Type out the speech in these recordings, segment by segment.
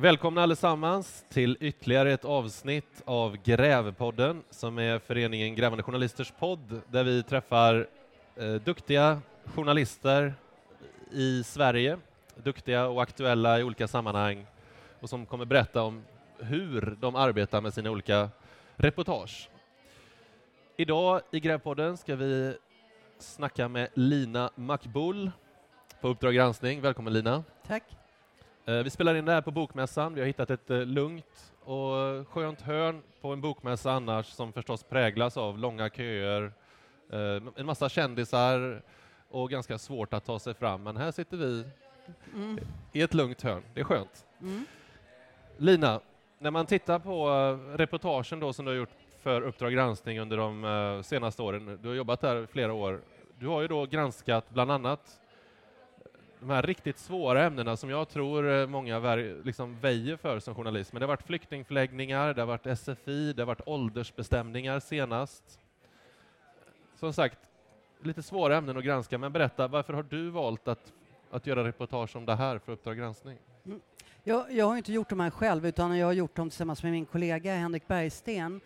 Välkomna allesammans till ytterligare ett avsnitt av Grävpodden som är föreningen Grävande Journalisters podd där vi träffar eh, duktiga journalister i Sverige, duktiga och aktuella i olika sammanhang och som kommer berätta om hur de arbetar med sina olika reportage. Idag i Grävpodden ska vi snacka med Lina Makbull på Uppdrag granskning. Välkommen Lina. Tack. Eh, vi spelar in det här på Bokmässan. Vi har hittat ett eh, lugnt och skönt hörn på en bokmässa annars som förstås präglas av långa köer, eh, en massa kändisar och ganska svårt att ta sig fram. Men här sitter vi Mm. i ett lugnt hörn. Det är skönt. Mm. Lina, när man tittar på reportagen då som du har gjort för Uppdrag granskning under de senaste åren, du har jobbat där flera år, du har ju då granskat bland annat de här riktigt svåra ämnena som jag tror eh, många liksom väjer för som journalist. Men det har varit flyktingförläggningar, det har varit SFI, det har varit åldersbestämningar senast. Som sagt, lite svåra ämnen att granska, men berätta, varför har du valt att, att göra reportage om det här för Uppdrag granskning? Mm. Jag, jag har inte gjort de här själv, utan jag har gjort dem tillsammans med min kollega Henrik Bergsten.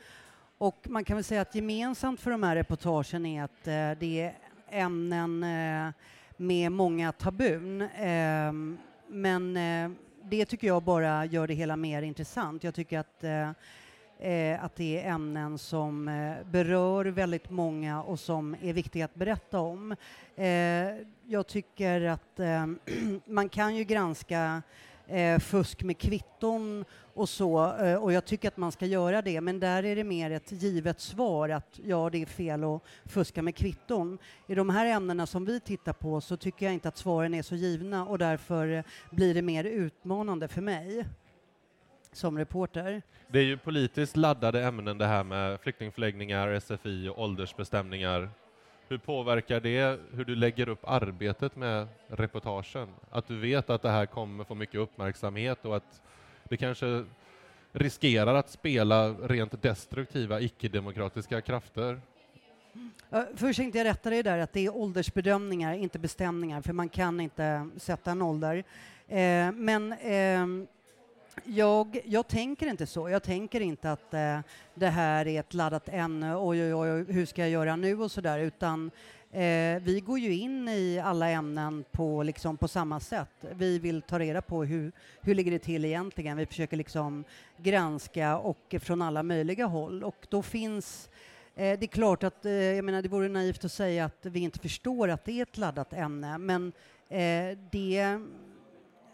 Och man kan väl säga att gemensamt för de här reportagen är att eh, det är ämnen eh, med många tabun. Eh, men eh, det tycker jag bara gör det hela mer intressant. Jag tycker att, eh, eh att det är ämnen som eh, berör väldigt många och som är viktiga att berätta om. Eh, jag tycker att man kan ju granska fusk med kvitton och så, eh, och jag tycker att man ska göra det, men där är det mer ett givet svar att ja, det är fel att fuska med kvitton. I de här ämnena som vi tittar på så tycker jag inte att svaren är så givna och därför eh, blir det mer utmanande för mig som reporter. Det är ju politiskt laddade ämnen det här med flyktingförläggningar, SFI och åldersbestämningar. Hur påverkar det hur du lägger upp arbetet med reportagen? Att du vet att det här kommer få mycket uppmärksamhet och att det kanske riskerar att spela rent destruktiva, icke-demokratiska krafter? Först tänkte jag rätta dig där, att det är åldersbedömningar, inte bestämningar, för man kan inte sätta en ålder. Eh, men eh, jag, jag, tänker inte så. Jag tänker inte att eh, det här är ett laddat ämne, oj, oj, oj, hur ska jag göra nu och sådär, utan eh, vi går ju in i alla ämnen på, liksom, på samma sätt. Vi vill ta reda på hur, hur ligger det till egentligen. Vi försöker liksom granska och från alla möjliga håll och då finns eh, det är klart att eh, jag menar, det vore naivt att säga att vi inte förstår att det är ett laddat ämne, men eh, det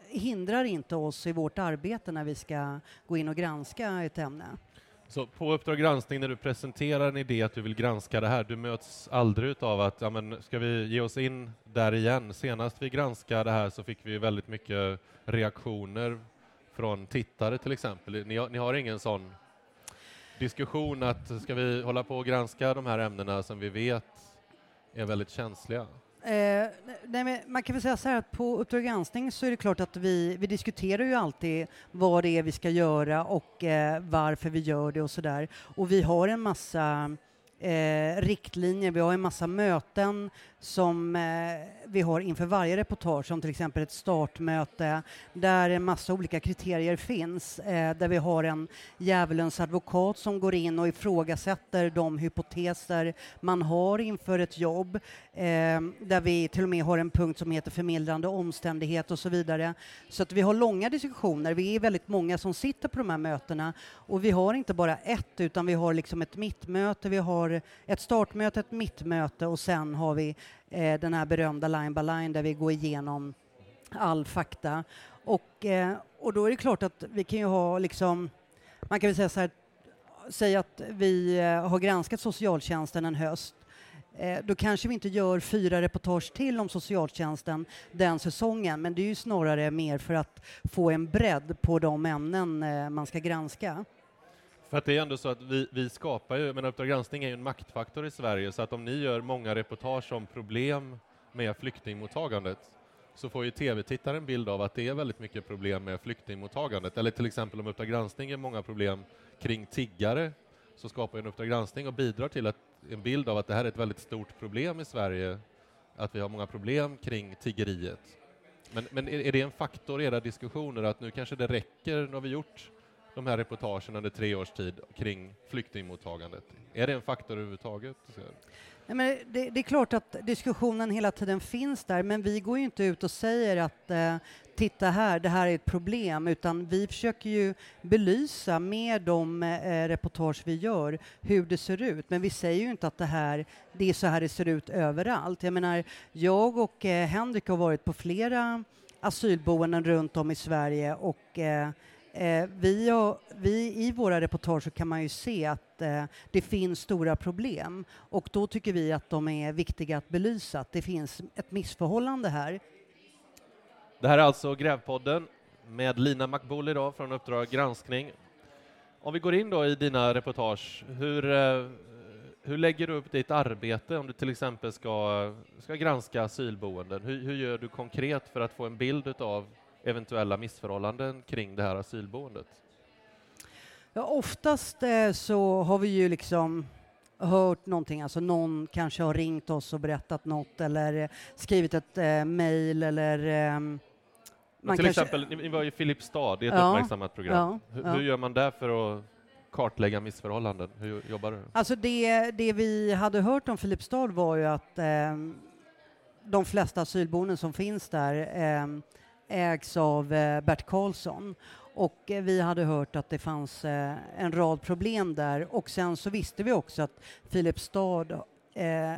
hindrar inte oss i vårt arbete när vi ska gå in och granska ett ämne. Så på Uppdrag granskning, när du presenterar en idé att du vill granska det här, du möts aldrig av att, ja men ska vi ge oss in där igen? Senast vi granskade det här så fick vi väldigt mycket reaktioner från tittare till exempel. Ni, ni har ingen sån diskussion att ska vi hålla på och granska de här ämnena som vi vet är väldigt känsliga? Eh, nej, man kan väl säga så här att på Uppdrag granskning så är det klart att vi, vi diskuterar ju alltid vad det är vi ska göra och eh, varför vi gör det och så där. Och vi har en massa eh, riktlinjer, vi har en massa möten som eh, vi har inför varje reportage, som till exempel ett startmöte där en massa olika kriterier finns, eh, där vi har en djävulens advokat som går in och ifrågasätter de hypoteser man har inför ett jobb, eh, där vi till och med har en punkt som heter förmildrande omständighet och så vidare. Så att vi har långa diskussioner, vi är väldigt många som sitter på de här mötena och vi har inte bara ett, utan vi har liksom ett mittmöte, vi har ett startmöte, ett mittmöte och sen har vi eh, den här berömda line by line där vi går igenom all fakta. Och, eh, och då är det klart att vi kan ju ha liksom, man kan väl säga så här, säga att vi eh, har granskat socialtjänsten en höst eh, då kanske vi inte gör fyra reportage till om socialtjänsten den säsongen, men det är ju snarare mer för att få en bredd på de ämnen eh, man ska granska. För att det är ändå så att vi, vi skapar ju, men Uppdrag granskning är ju en maktfaktor i Sverige, så att om ni gör många reportage om problem med flyktingmottagandet så får ju tv-tittaren en bild av att det är väldigt mycket problem med flyktingmottagandet. Eller till exempel om Uppdrag granskning är många problem kring tiggare så skapar en Uppdrag granskning och bidrar till att, en bild av att det här är ett väldigt stort problem i Sverige, att vi har många problem kring tiggeriet. Men, men är det en faktor i era diskussioner att nu kanske det räcker, nu har vi gjort de här reportagen under tre års tid kring flyktingmottagandet. Är det en faktor överhuvudtaget? Nej, men det, det, är klart att diskussionen hela tiden finns där, men vi går ju inte ut och säger att eh, titta här, det här är ett problem, utan vi försöker ju belysa med de eh, reportage vi gör hur det ser ut. Men vi säger ju inte att det här, det är så här det ser ut överallt. Jag menar, jag och eh, Henrik har varit på flera asylboenden runt om i Sverige och eh, Eh, vi, och, vi, I våra reportage kan man ju se att eh, det finns stora problem och då tycker vi att de är viktiga att belysa, att det finns ett missförhållande här. Det här är alltså Grävpodden med Lina Makboul idag från Uppdrag granskning. Om vi går in då i dina reportage, hur, eh, hur lägger du upp ditt arbete om du till exempel ska, ska granska asylboenden? Hur, hur gör du konkret för att få en bild av eventuella missförhållanden kring det här asylboendet? Ja, oftast eh, så har vi ju liksom hört någonting, alltså någon kanske har ringt oss och berättat något eller skrivit ett eh, mejl eller eh, man till kanske... exempel, ni var i Filipstad, det är ett ja, uppmärksammat program. Ja, hur, ja. hur, gör man där för att kartlägga missförhållanden? Hur jobbar du? Alltså det, det vi hade hört om Filipstad var ju att eh, de flesta asylboenden som finns där eh, ägs av eh, Bert Karlsson. Och eh, vi hade hört att det fanns eh, en rad problem där och sen så visste vi också att Filipstad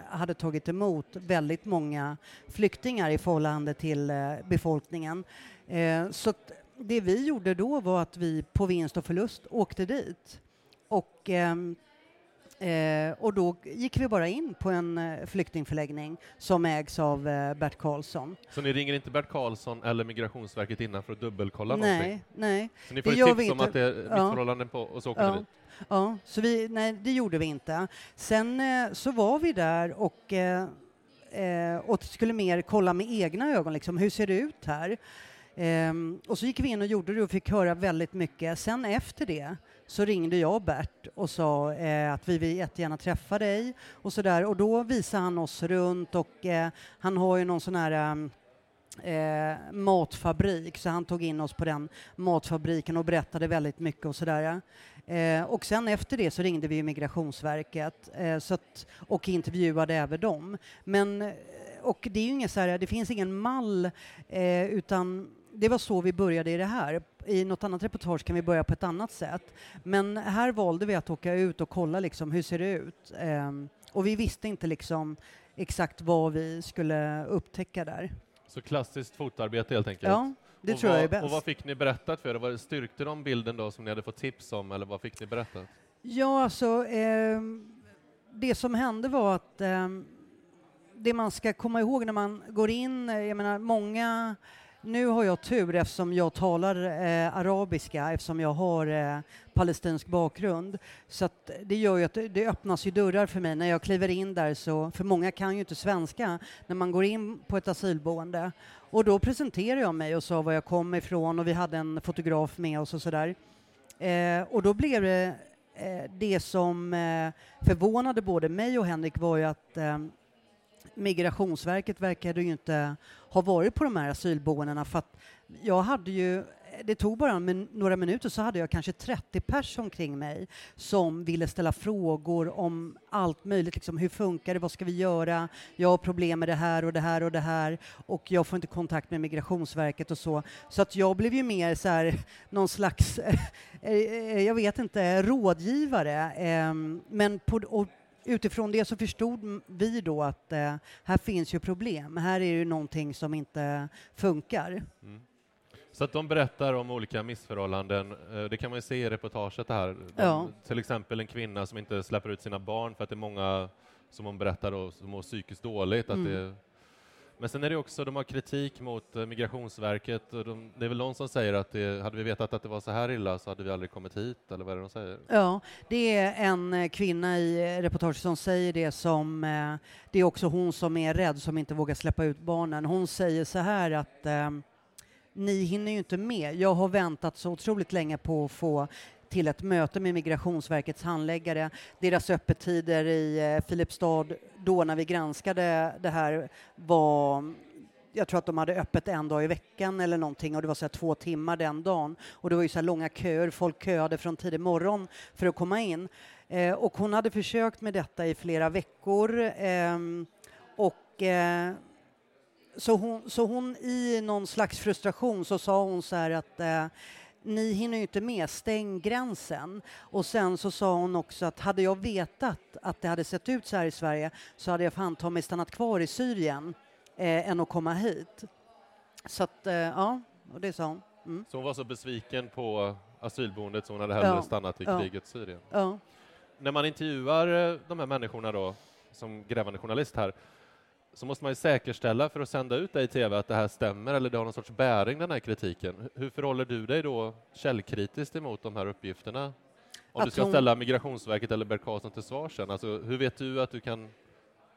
hade tagit emot väldigt många flyktingar i förhållande till befolkningen. så det vi gjorde då var att vi på vinst och förlust åkte dit. Och ehm, Eh, och då gick vi bara in på en eh, flyktingförläggning som ägs av eh, Bert Karlsson. Så ni ringer inte Bert Karlsson eller Migrationsverket innan för att dubbelkolla nej, någonting? Nej, Så ni får det ett tips om att det är missförhållanden ja. på och så åker ja. ni dit? Ja, så vi, nej, det gjorde vi inte. Sen eh, så var vi där och, eh, eh, och skulle mer kolla med egna ögon, liksom, hur ser det ut här? Ehm, och så gick vi in och gjorde det och fick höra väldigt mycket. Sen efter det så ringde jag Bert och sa eh, att vi vill jättegärna träffa dig och så där. Och då visade han oss runt och eh, han har ju någon sån här eh, eh matfabrik så han tog in oss på den matfabriken och berättade väldigt mycket och sådär. Eh, och sen efter det så ringde vi Migrationsverket eh, så att, och intervjuade även dem. Men eh, och det är ju inget så här, det finns ingen mall eh, utan det var så vi började i det här. I något annat reportage kan vi börja på ett annat sätt. Men här valde vi att åka ut och kolla liksom, hur ser det ut. Um, och vi visste inte liksom exakt vad vi skulle upptäcka där. Så klassiskt fotarbete helt enkelt? Ja, det och tror vad, jag är bäst. Och vad fick ni berättat för er? Styrkte de bilden då som ni hade fått tips om eller vad fick ni berättat? Ja, alltså eh, det som hände var att eh, det man ska komma ihåg när man går in, jag menar många nu har jag tur eftersom jag talar eh, arabiska, eftersom jag har eh, palestinsk bakgrund. Så det gör ju att det öppnas ju dörrar för mig när jag kliver in där, så, för många kan ju inte svenska när man går in på ett asylboende. Och då presenterade jag mig och sa var jag kom ifrån och vi hade en fotograf med oss och sådär. Eh, och då blev det eh, det som eh, förvånade både mig och Henrik var ju att eh, Migrationsverket verkade ju inte ha varit på de här asylboendena för att jag hade ju det tog bara min, några minuter så hade jag kanske 30 pers omkring mig som ville ställa frågor om allt möjligt. Liksom, hur funkar det? Vad ska vi göra? Jag har problem med det här och det här och det här och jag får inte kontakt med Migrationsverket och så. Så att jag blev ju mer så här, någon slags, eh, eh, jag vet inte, rådgivare. Ehm, men på, utifrån det så förstod vi då att eh, här finns ju problem. Här är det någonting som inte funkar. Mm. Så att de berättar om olika missförhållanden. Eh, det kan man ju se i reportaget här. De, ja. Till exempel en kvinna som inte släpper ut sina barn för att det är många som hon berättar då, som mår psykiskt dåligt. Att mm. det men sen är det också, de har kritik mot eh, Migrationsverket. Och de, det är väl någon som säger att det, hade vi vetat att det var så här illa så hade vi aldrig kommit hit, eller vad är det de säger? Ja, det är en eh, kvinna i eh, reportaget som säger det som, det är också hon som är rädd, som inte vågar släppa ut barnen. Hon säger så här att ni hinner ju inte med. Jag har väntat så otroligt länge på att få till ett möte med Migrationsverkets handläggare. Deras öppettider i eh, Filipstad då när vi granskade det här var jag tror att de hade öppet en dag i veckan eller någonting och det var så här två timmar den dagen. Och det var ju så här långa köer, folk köade från tidig morgon för att komma in. Eh, och hon hade försökt med detta i flera veckor eh, och eh, så hon, så hon i någon slags frustration så sa hon så här att eh, ni hinner ju inte med, stäng gränsen. Och sen så sa hon också att hade jag vetat att det hade sett ut så här i Sverige så hade jag fan ta mig stannat kvar i Syrien eh, än att komma hit. Så att, eh, ja, och det sa hon. Mm. Så hon var så besviken på asylboendet så hon hade hellre Ja, stannat i ja. Syrien. Ja. När man intervjuar eh, de här människorna då, som grävande journalist här, så måste man ju säkerställa för att sända ut det i tv att det här stämmer eller det har någon sorts bäring den här kritiken. Hur förhåller du dig då källkritiskt emot de här uppgifterna? Om Att du ska hon- ställa Migrationsverket eller Bert Karlsson till svars sen, alltså, hur vet du att du kan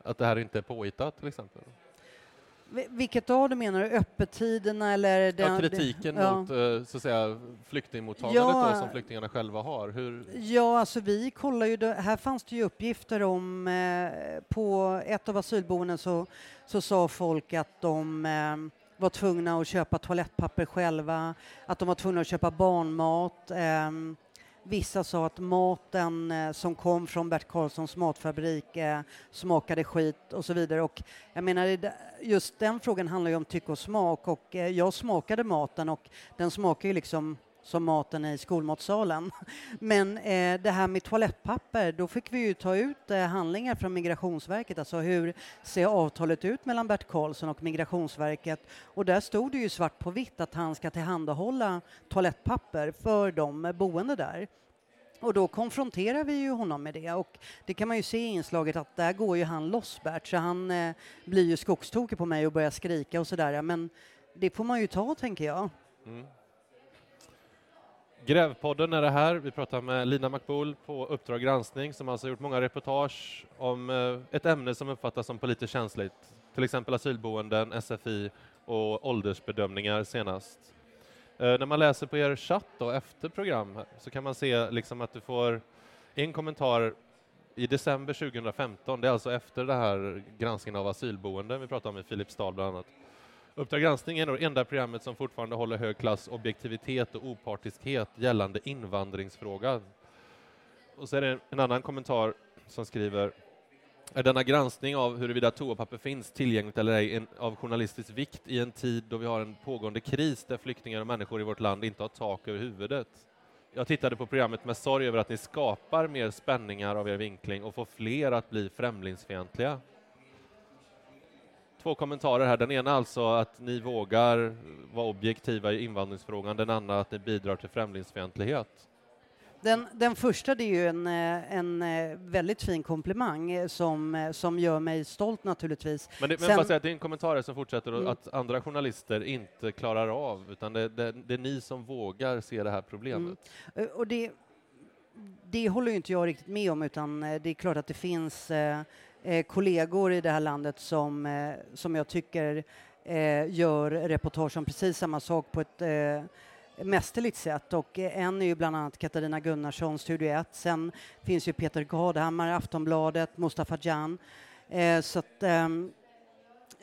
att det här inte är påhittat till exempel? Vi- Vilket av du menar du? Öppettiderna eller? Ja, Den, kritiken ja. mot eh, så att säga, flyktingmottagandet Ja. då, som flyktingarna själva har. Hur, Ja, alltså vi kollar ju, här fanns det ju uppgifter om, eh, på ett av asylboenden så, så sa folk att de eh, var tvungna att köpa toalettpapper själva, att de var tvungna att köpa barnmat. Eh, vissa sa att maten eh, som kom från Bert Karlssons matfabrik eh, smakade skit och så vidare. Och jag menar, just den frågan handlar ju om tycke och smak och eh, jag smakade maten och den smakar ju liksom som maten i skolmatsalen. Men eh, det här med toalettpapper, då fick vi ju ta ut eh, handlingar från Migrationsverket, alltså hur ser avtalet ut mellan Bert Karlsson och Migrationsverket? Och där stod det ju svart på vitt att han ska tillhandahålla toalettpapper för de boende där. Och då konfronterar vi ju honom med det och det kan man ju se i inslaget att där går ju han loss Bert, så han eh, blir ju skogstokig på mig och börjar skrika och sådär. Men det får man ju ta, tänker jag. Mm. Grävpodden är det här. Vi pratar med Lina Makboul på Uppdrag granskning som alltså gjort många reportage om eh, ett ämne som uppfattas som politiskt känsligt. Till exempel asylboenden, SFI och åldersbedömningar senast. Eh, när man läser på er chatt då, efter program så kan man se liksom att du får en kommentar i december 2015. Det är alltså efter det här granskningen av asylboenden vi pratar om i Filipstad bland annat. Uppdrag granskning är nog det enda programmet som fortfarande håller hög klass objektivitet och opartiskhet gällande invandringsfrågan. Och så är det en annan kommentar som skriver är denna granskning av huruvida toapapper finns tillgängligt eller ej en, av journalistisk vikt i en tid då vi har en pågående kris där flyktingar och människor i vårt land inte har tak över huvudet? Jag tittade på programmet med sorg över att ni skapar mer spänningar av er vinkling och får fler att bli främlingsfientliga. Två kommentarer här. Den ena alltså att ni vågar vara objektiva i invandringsfrågan, den andra att ni bidrar till främlingsfientlighet. Den, den första det är ju en, eh, en eh, väldigt fin komplimang eh, som, som gör mig stolt naturligtvis. Men, det, men Sen- säga att det är en kommentar som fortsätter Mm. att andra journalister inte klarar av, utan det, det, det är ni som vågar se det här problemet. Eh, Och det, det håller ju inte jag riktigt med om utan det är klart att det finns eh, eh, kollegor i det här landet som, eh, som jag tycker eh, gör reportage om precis samma sak på ett eh, mästerligt sätt och eh, en är ju bland annat Katarina Gunnarsson, Studio 1. Sen finns ju Peter Gadhammar, Aftonbladet, Mustafa Jan. Eh, så att, ehm,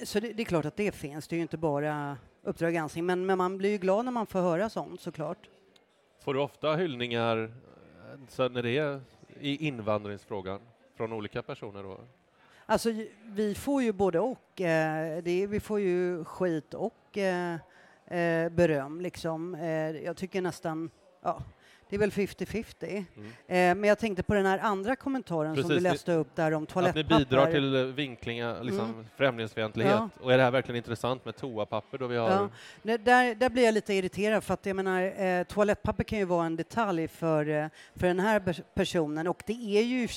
så det, det är klart att det finns, det är ju inte bara Uppdrag granskning, men, men man blir ju glad när man får höra sånt såklart. Får du ofta hyllningar eh, så när det är i invandringsfrågan från olika personer? Då? Alltså, vi får ju både och. Eh, det, är- vi får ju skit och eh, eh beröm, liksom. Eh, jag tycker nästan, ja, det är väl 50-50. Mm. Eh, men jag tänkte på den här andra kommentaren som Precis, du det- läste upp där om Att ni toalettpapper. bidrar till eh, vinklingar, liksom Mm. främlingsfientlighet. Ja. Och är det här verkligen intressant med toapapper då vi har... Ja. Det- Där, där blir jag lite irriterad för att jag menar, eh, toalettpapper kan ju vara en detalj för, eh, för den här pers- personen och det är ju,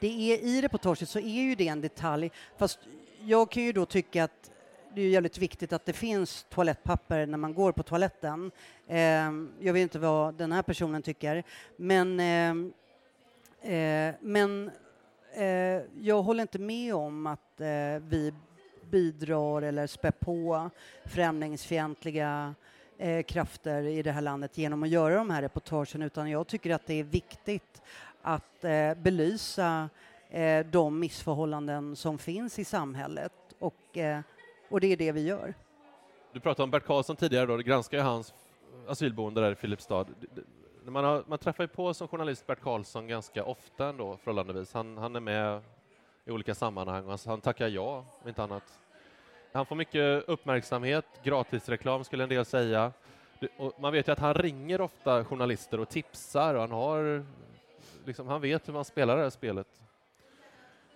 det är, i reportaget så är ju det en detalj fast jag kan ju då tycka att det är ju jävligt viktigt att det finns toalettpapper när man går på toaletten. Eh, jag vet inte vad den här personen tycker men, eh, eh, men eh, jag håller inte med om att eh, vi bidrar eller spär på främlingsfientliga eh, krafter i det här landet genom att göra de här reportagen utan jag tycker att det är viktigt att eh, belysa eh, de missförhållanden som finns i samhället och, eh, och det är det vi gör. Du pratade om Bert Karlsson tidigare, då, du granskar ju hans asylboende där i Filipstad. Man, har, man träffar ju på som journalist Bert Karlsson ganska ofta ändå, förhållandevis. Han, han är med i olika sammanhang och han tackar ja, om inte annat. Han får mycket uppmärksamhet, gratisreklam skulle en del säga. Och man vet ju att han ringer ofta journalister och tipsar och han har liksom, han vet hur man spelar det här spelet.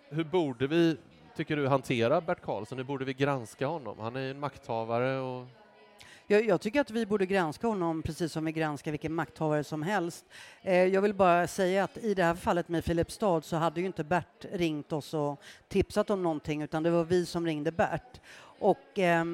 Hur borde vi, tycker du, hantera Bert Karlsson? Hur borde vi granska honom? Han är en makthavare och jag, jag, tycker att vi borde granska honom precis som vi granskar vilken makthavare som helst. Eh, jag vill bara säga att i det här fallet med Filipstad så hade ju inte Bert ringt oss och tipsat om någonting utan det var vi som ringde Bert. Och, eh,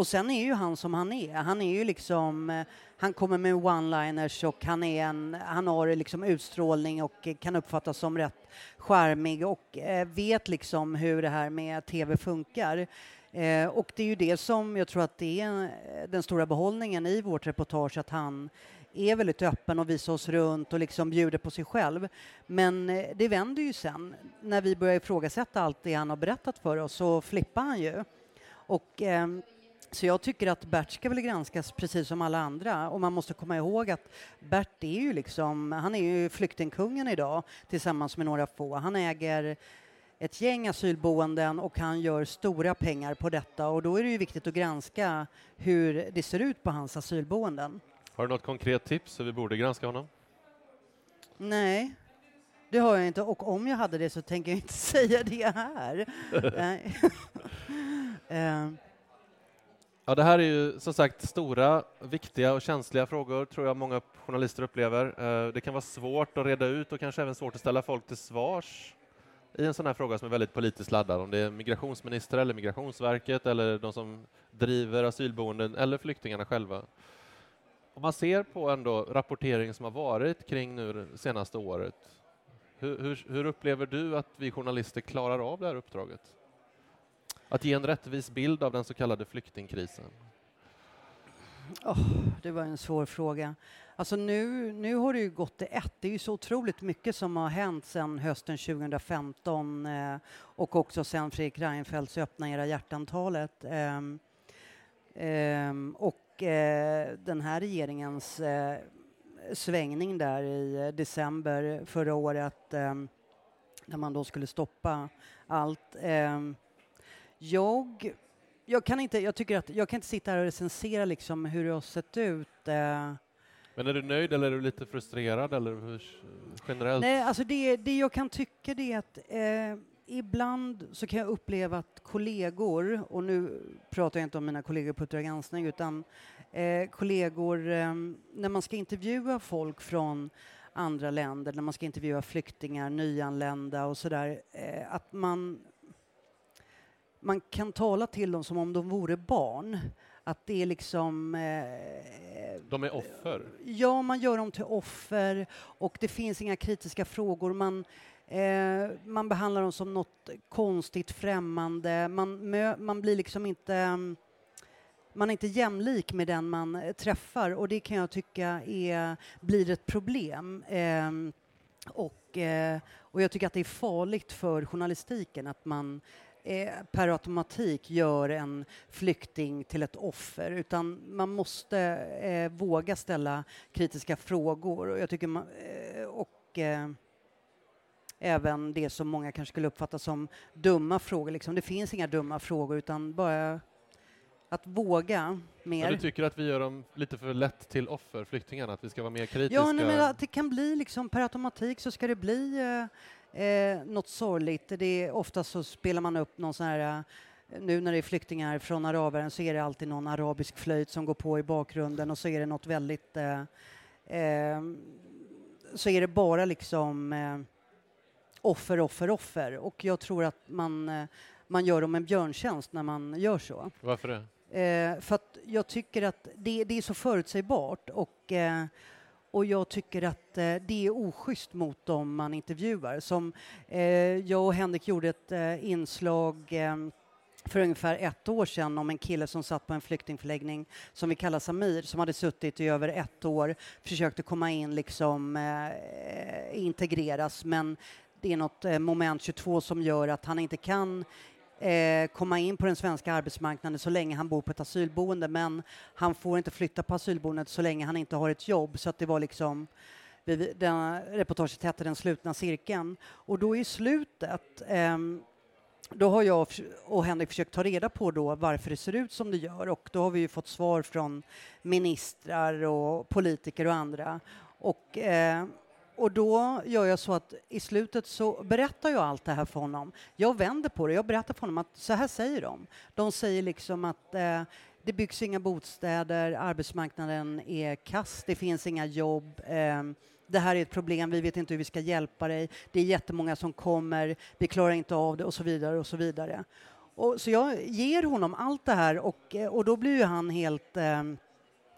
och sen är ju han som han är. Han är ju liksom, eh, han kommer med one-liners och han, är en, han har liksom utstrålning och kan uppfattas som rätt charmig och eh, vet liksom hur det här med tv funkar. Eh, och det är ju det som jag tror att det är den stora behållningen i vårt reportage, att han är väldigt öppen och visar oss runt och liksom bjuder på sig själv. Men det vänder ju sen. När vi börjar ifrågasätta allt det han har berättat för oss så flippar han ju. Och, eh, så jag tycker att Bert ska väl granskas precis som alla andra och man måste komma ihåg att Bert är ju liksom, han är ju flyktingkungen idag tillsammans med några få. Han äger ett gäng asylboenden och han gör stora pengar på detta och då är det ju viktigt att granska hur det ser ut på hans asylboenden. Har du något konkret tips hur vi borde granska honom? Nej, det har jag inte och om jag hade det så tänker jag inte säga det här. Ja, det här är ju som sagt stora, viktiga och känsliga frågor, tror jag många journalister upplever. Eh, det kan vara svårt att reda ut och kanske även svårt att ställa folk till svars i en sån här fråga som är väldigt politiskt laddad, om det är migrationsminister eller Migrationsverket eller de som driver asylboenden eller flyktingarna själva. Om man ser på ändå rapportering som har varit kring nu det senaste året, hur, hur, hur upplever du att vi journalister klarar av det här uppdraget? Att ge en rättvis bild av den så kallade flyktingkrisen? Oh, det var en svår fråga. Alltså nu, nu har det ju gått till ett. Det är ju så otroligt mycket som har hänt sedan hösten 2015 eh, och också sedan Fredrik Reinfeldts Öppna era hjärtantalet. Eh, eh, och eh, den här regeringens eh, svängning där i eh, december förra året ehm, när man då skulle stoppa allt. Ehm, jag jag kan inte, jag tycker att jag kan inte sitta här och recensera liksom hur det har sett ut. Eh. Men är du nöjd eller är du lite frustrerad eller hur, generellt? Nej, alltså det, det jag kan tycka det är att eh, ibland så kan jag uppleva att kollegor, och nu pratar jag inte om mina kollegor på Uppdrag granskning, utan eh, kollegor, eh, när man ska intervjua folk från andra länder, när man ska intervjua flyktingar, nyanlända och sådär, eh, att man man kan tala till dem som om de vore barn. Att det är liksom... Eh, de är offer? Ja, man gör dem till offer och det finns inga kritiska frågor. Man, eh, man behandlar dem som något konstigt, främmande. Man, man blir liksom inte... Man är inte jämlik med den man träffar och det kan jag tycka är, blir ett problem. Eh, och, eh, och jag tycker att det är farligt för journalistiken att man eh, per automatik gör en flykting till ett offer utan man måste eh, våga ställa kritiska frågor och jag tycker man, eh, och eh, även det som många kanske skulle uppfatta som dumma frågor. Liksom. Det finns inga dumma frågor utan bara att våga mer. Men du tycker att vi gör dem lite för lätt till offer, flyktingarna, att vi ska vara mer kritiska? Ja, nej, men att det kan bli liksom per automatik så ska det bli eh, eh, något sorgligt. Det är, oftast så spelar man upp någon sån här eh, nu när det är flyktingar från arabvärlden så är det alltid någon arabisk flöjt som går på i bakgrunden och så är det något väldigt... Eh, eh, så är det bara liksom eh, offer, offer, offer. Och jag tror att man, eh, man gör dem en björntjänst när man gör så. Varför det? Eh, för att jag tycker att det, det är så förutsägbart och och jag tycker att eh, det är oschysst mot dem man intervjuar. Som eh, jag och Henrik gjorde ett eh, inslag eh, för ungefär ett år sedan om en kille som satt på en flyktingförläggning som vi kallar Samir, som hade suttit i över ett år, försökte komma in, liksom eh, integreras, men det är något eh, moment 22 som gör att han inte kan eh, komma in på den svenska arbetsmarknaden så länge han bor på ett asylboende men han får inte flytta på asylboendet så länge han inte har ett jobb. Så att det var liksom den reportaget hette Den slutna cirkeln. Och då i slutet eh, då har jag och Henrik försökt ta reda på då varför det ser ut som det gör och då har vi fått svar från ministrar och politiker och andra. Och, eh, och då gör jag så att i slutet så berättar jag allt det här för honom. Jag vänder på det, jag berättar för honom att så här säger de. De säger liksom att eh, det byggs inga bostäder, arbetsmarknaden är kass, det finns inga jobb. Eh, det här är ett problem, vi vet inte hur vi ska hjälpa dig, det är jättemånga som kommer, vi klarar inte av det och så vidare och så vidare. Och, så jag ger honom allt det här och, eh, och då blir ju han helt eh,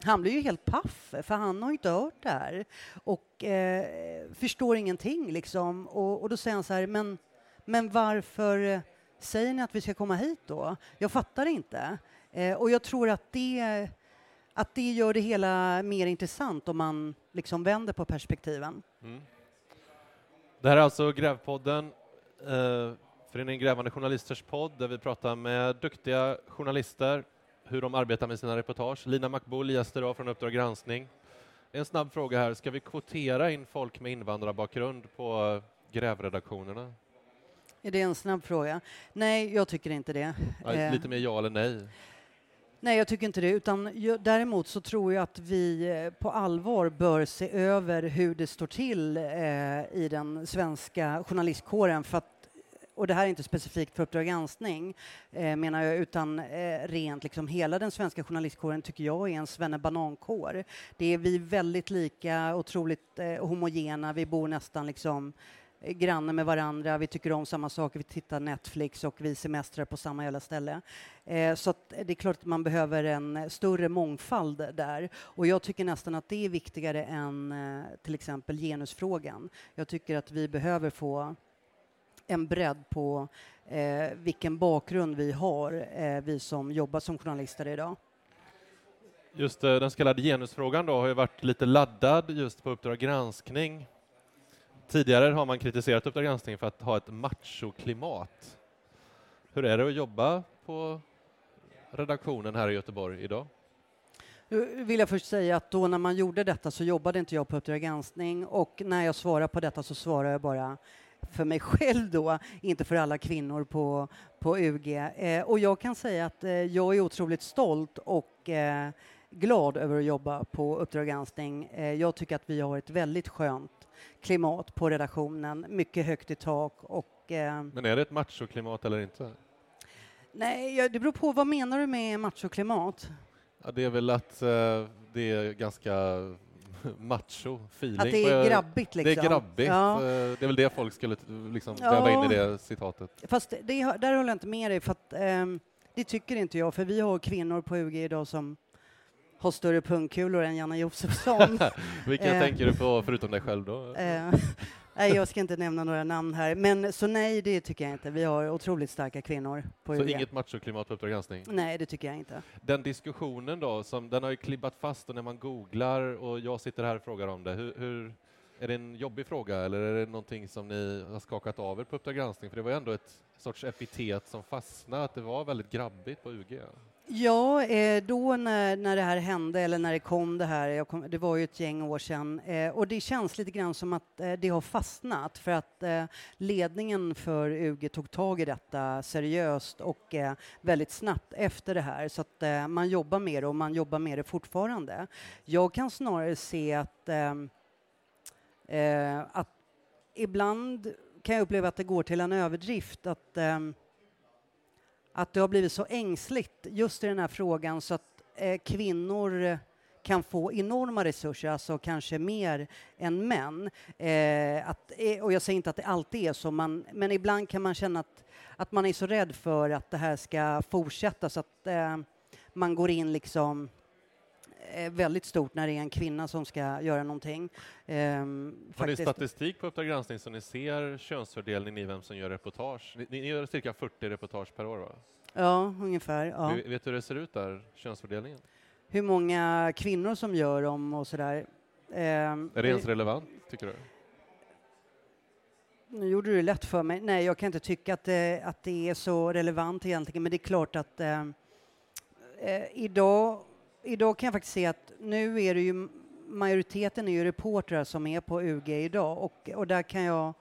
han blir ju helt paff, för han har inte hört det här och eh, förstår ingenting. Liksom. Och, och, då säger han så här, men, men varför säger ni att vi ska komma hit då? Jag fattar inte. Eh, och jag tror att det att det gör det hela mer intressant om man liksom vänder på perspektiven. Mm. Det här är alltså Grävpodden, eh, Föreningen Grävande Journalisters podd, där vi pratar med duktiga journalister, hur de arbetar med sina reportage. Lina Makboul gäster från Uppdrag granskning. En snabb fråga här, ska vi kvotera in folk med invandrarbakgrund på grävredaktionerna? Är det en snabb fråga? Nej, jag tycker inte det. lite mer ja eller nej? Nej, jag tycker inte det. Utan däremot så tror jag att vi eh, på allvar bör se över hur det står till eh, i den svenska journalistkåren. För att, och det här är inte specifikt för Uppdrag granskning, eh, menar jag, utan eh, rent liksom hela den svenska journalistkåren tycker jag är en svennebanankår. Det är vi väldigt lika, otroligt eh, homogena, vi bor nästan liksom eh, grannar med varandra, vi tycker om samma saker, vi tittar Netflix och vi semestrar på samma jävla ställe. Eh, så det är klart att man behöver en större mångfald där. Och jag tycker nästan att det är viktigare än eh, till exempel genusfrågan. Jag tycker att vi behöver få en bredd på eh, vilken bakgrund vi har, eh, vi som jobbar som journalister idag. Just den så kallade genusfrågan då har ju varit lite laddad just på Uppdrag granskning Tidigare har man kritiserat Uppdrag granskning för att ha ett machoklimat. Hur är det att jobba på redaktionen här i Göteborg idag? Nu vill jag först säga att då när man gjorde detta så jobbade inte jag på Uppdrag granskning och när jag svarar på detta så svarar jag bara för mig själv då, inte för alla kvinnor på, på UG. Eh, och jag kan säga att eh, jag är otroligt stolt och eh, glad över att jobba på Uppdrag granskning. Eh, jag tycker att vi har ett väldigt skönt klimat på redaktionen, mycket högt i tak och... Eh, Men är det ett machoklimat eller inte? Nej, det beror på. Vad menar du med machoklimat? Ja, det är väl att eh, det är ganska macho feeling. Att det är grabbigt liksom? Det är grabbigt. Ja. Eh, det är väl det folk skulle liksom ja. väva in i det citatet. Fast det, där håller jag inte med dig, för att, eh, det tycker inte jag, för vi har kvinnor på UG idag som har större pungkulor än Janne Josefsson. Vilka eh, tänker du på förutom dig själv då? Nej, jag ska inte nämna några namn här, men så nej, det tycker jag inte. Vi har otroligt starka kvinnor. På så inget machoklimat på Uppdrag granskning? Nej, det tycker jag inte. Den diskussionen då, som, den har ju klibbat fast och när man googlar och jag sitter här och frågar om det, hur, hur är det en jobbig fråga eller är det någonting som ni har skakat av er på Uppdrag granskning? För det var ju ändå ett sorts epitet som fastnade, att det var väldigt grabbigt på UG. Ja, eh, då när, när det här hände, eller när det kom det här, kom, det var ju ett gäng år sedan, eh, och det känns lite grann som att eh, det har fastnat för att ledningen för UG tog tag i detta seriöst och väldigt snabbt efter det här, så att man jobbar med det och man jobbar med det fortfarande. Jag kan snarare se att, att ibland kan jag uppleva att det går till en överdrift, att att det har blivit så ängsligt just i den här frågan så att eh, kvinnor eh, kan få enorma resurser, alltså kanske mer än män. Eh, att, eh, och jag säger inte att det alltid är så, man, men ibland kan man känna att, att man är så rädd för att det här ska fortsätta så att eh, man går in liksom Eh, väldigt stort när det är en kvinna som ska göra någonting. Ehm, Har ni statistik på Uppdrag granskning så ni ser könsfördelningen i vem som gör reportage? Ni, ni gör cirka 40 reportage per år, va? Ja, ungefär. Ja. Vet, vet du hur det ser ut där, könsfördelningen? Hur många kvinnor som gör dem och sådär. Ehm, är det ens relevant, tycker du? Nu gjorde du det lätt för mig. Nej, jag kan inte tycka att det, att det är så relevant egentligen, men det är klart att eh, eh, idag, idag kan jag faktiskt se att nu är det ju majoriteten är ju reportrar som är på UG idag och, och där kan jag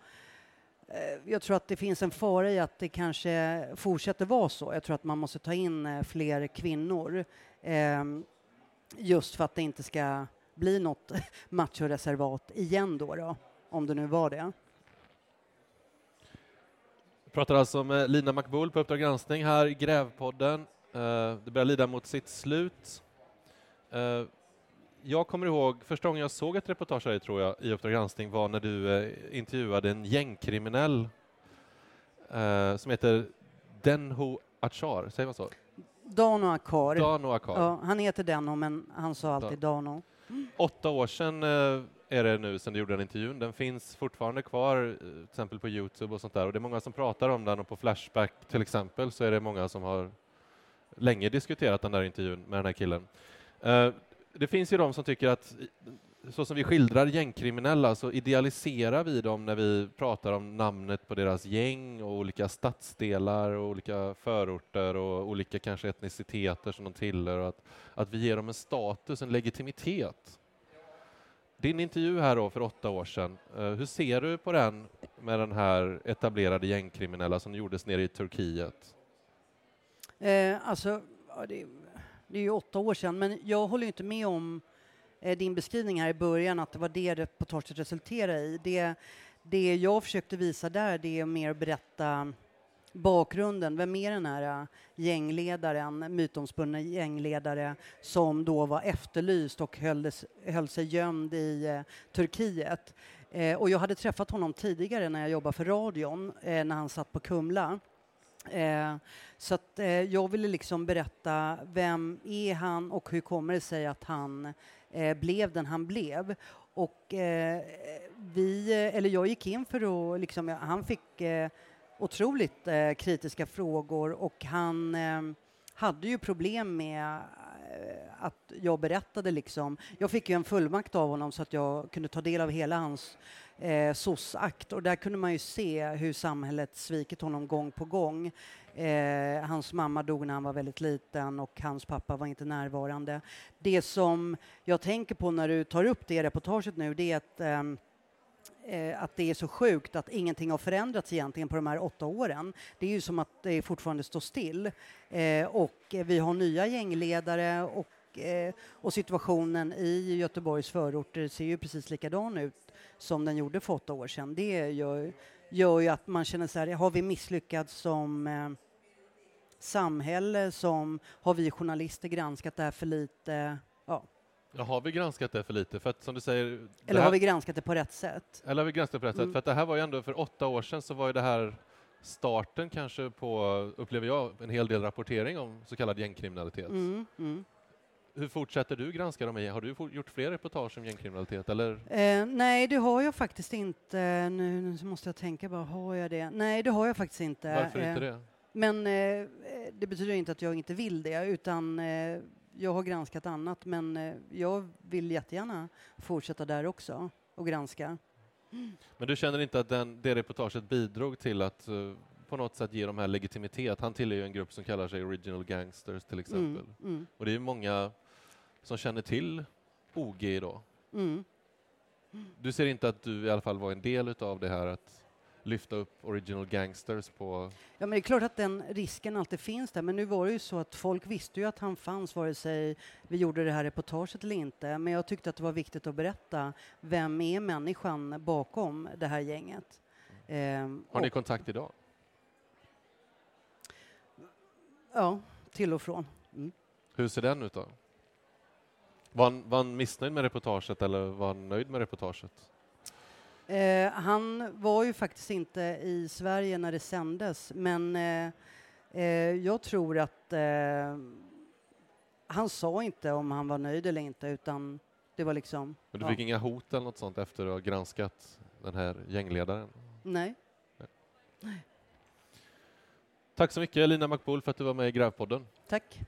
eh, jag tror att det finns en fara i att det kanske fortsätter vara så. Jag tror att man måste ta in eh, fler kvinnor eh, just för att det inte ska bli något machoreservat igen då, då, om det nu var det. Vi pratar alltså med Lina McBull på Uppdrag granskning här i Grävpodden. Eh, det börjar lida mot sitt slut. Eh, jag kommer ihåg första gången jag såg ett reportage här, tror jag, i Uppdrag granskning var när du eh, intervjuade en gängkriminell som heter Denho Achar, säger man så? Dano Akar. Dano Akar. Ja, han heter Dano, men han sa alltid Dano. Åtta år sedan är det nu sedan du gjorde den intervjun. Den finns fortfarande kvar, till exempel på Youtube och sånt där. Och det är många som pratar om den och på Flashback till exempel så är det många som har länge diskuterat den där intervjun med den här killen. Eh, det finns ju de som tycker att så som vi skildrar gängkriminella så idealiserar vi dem när vi pratar om namnet på deras gäng och olika stadsdelar och olika förorter och olika kanske etniciteter som de tillhör och att, att vi ger dem en status, en legitimitet. Din intervju här då för åtta år sedan, eh, hur ser du på den med den här etablerade gängkriminella som gjordes nere i Turkiet? Eh, alltså, ja, det, det, är ju åtta år sedan, men jag håller inte med om eh, din beskrivning här i början, att det var det reportaget resulterade i. Det, det jag försökte visa där, det är mer att berätta bakgrunden. Vem är den här eh, gängledaren, mytomspunne gängledare som då var efterlyst och höll, höll sig gömd i eh, Turkiet? Eh, och jag hade träffat honom tidigare när jag jobbade för radion, eh, när han satt på Kumla. Eh, så att, eh, jag ville liksom berätta vem är han och hur kommer det sig att han eh, blev den han blev. Och eh, vi, eller jag gick in för att, liksom, han fick eh, otroligt eh, kritiska frågor och han eh, hade ju problem med eh, att jag berättade liksom. Jag fick ju en fullmakt av honom så att jag kunde ta del av hela hans eh, SOS-akt och där kunde man ju se hur samhället svikit honom gång på gång. Eh, hans mamma dog när han var väldigt liten och hans pappa var inte närvarande. Det som jag tänker på när du tar upp det reportaget nu, det är att eh, eh, att det är så sjukt att ingenting har förändrats egentligen på de här åtta åren. Det är ju som att det fortfarande står still. Eh, och vi har nya gängledare och, eh, och situationen i Göteborgs förorter ser ju precis likadan ut som den gjorde för åtta år sedan. Det gör, gör ju att man känner så här, har vi misslyckats som eh, samhälle, som har vi journalister granskat det här för lite? Ja. Ja, har vi granskat det för lite? För att, som du säger, eller här... har vi granskat det på rätt sätt? Eller har vi granskat det på rätt mm. sätt? För att det här var ju ändå för åtta år sedan så var ju det här starten kanske på, upplever jag, en hel del rapportering om så kallad gängkriminalitet. Mm, mm. Hur fortsätter du granska dem? Har du gjort fler reportage om gängkriminalitet? Eller? Eh, nej, det har jag faktiskt inte. Nu, nu, måste jag tänka bara, har jag det? Nej, det har jag faktiskt inte. Varför inte eh, det? Men eh, det betyder inte att jag inte vill det, utan eh, jag har granskat annat, men eh, jag vill jättegärna fortsätta där också och granska. Men du känner inte att den, det reportaget bidrog till att uh, på något sätt ge de här legitimitet? Han tillhör ju en grupp som kallar sig Original Gangsters till exempel. Mm, mm. Och det är många som känner till OG idag. Mm. Du ser inte att du i alla fall var en del av det här att lyfta upp original gangsters på... Ja, men det är klart att den risken alltid finns där, men nu var det ju så att folk visste ju att han fanns vare sig vi gjorde det här reportaget eller inte, men jag tyckte att det var viktigt att berätta vem är människan bakom det här gänget. Mm. Har ni kontakt idag? Ja, till och från. Mm. Hur ser den ut då? Var han, var han missnöjd med reportaget eller var han nöjd med reportaget? Eh, han var ju faktiskt inte i Sverige när det sändes, men eh, eh, jag tror att eh, han sa inte om han var nöjd eller inte, utan det var liksom... Men du fick ja. inga hot eller något sånt efter att ha granskat den här gängledaren? Nej. Nej. Tack så mycket Lina McBull för att du var med i Grävpodden. Tack.